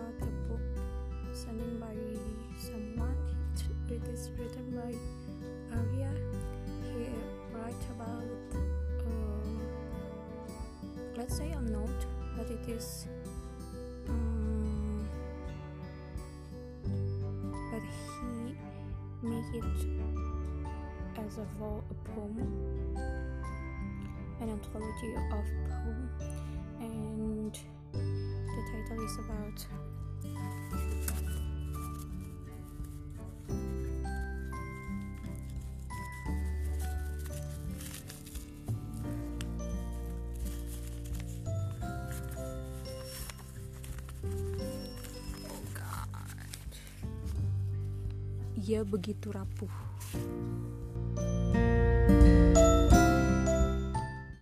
about the book Sudden by Someone. It is written by Arya. He writes about, let's say, a note, but it is. But he make it as a, a poem, an anthology of poem the title is about Ia begitu rapuh.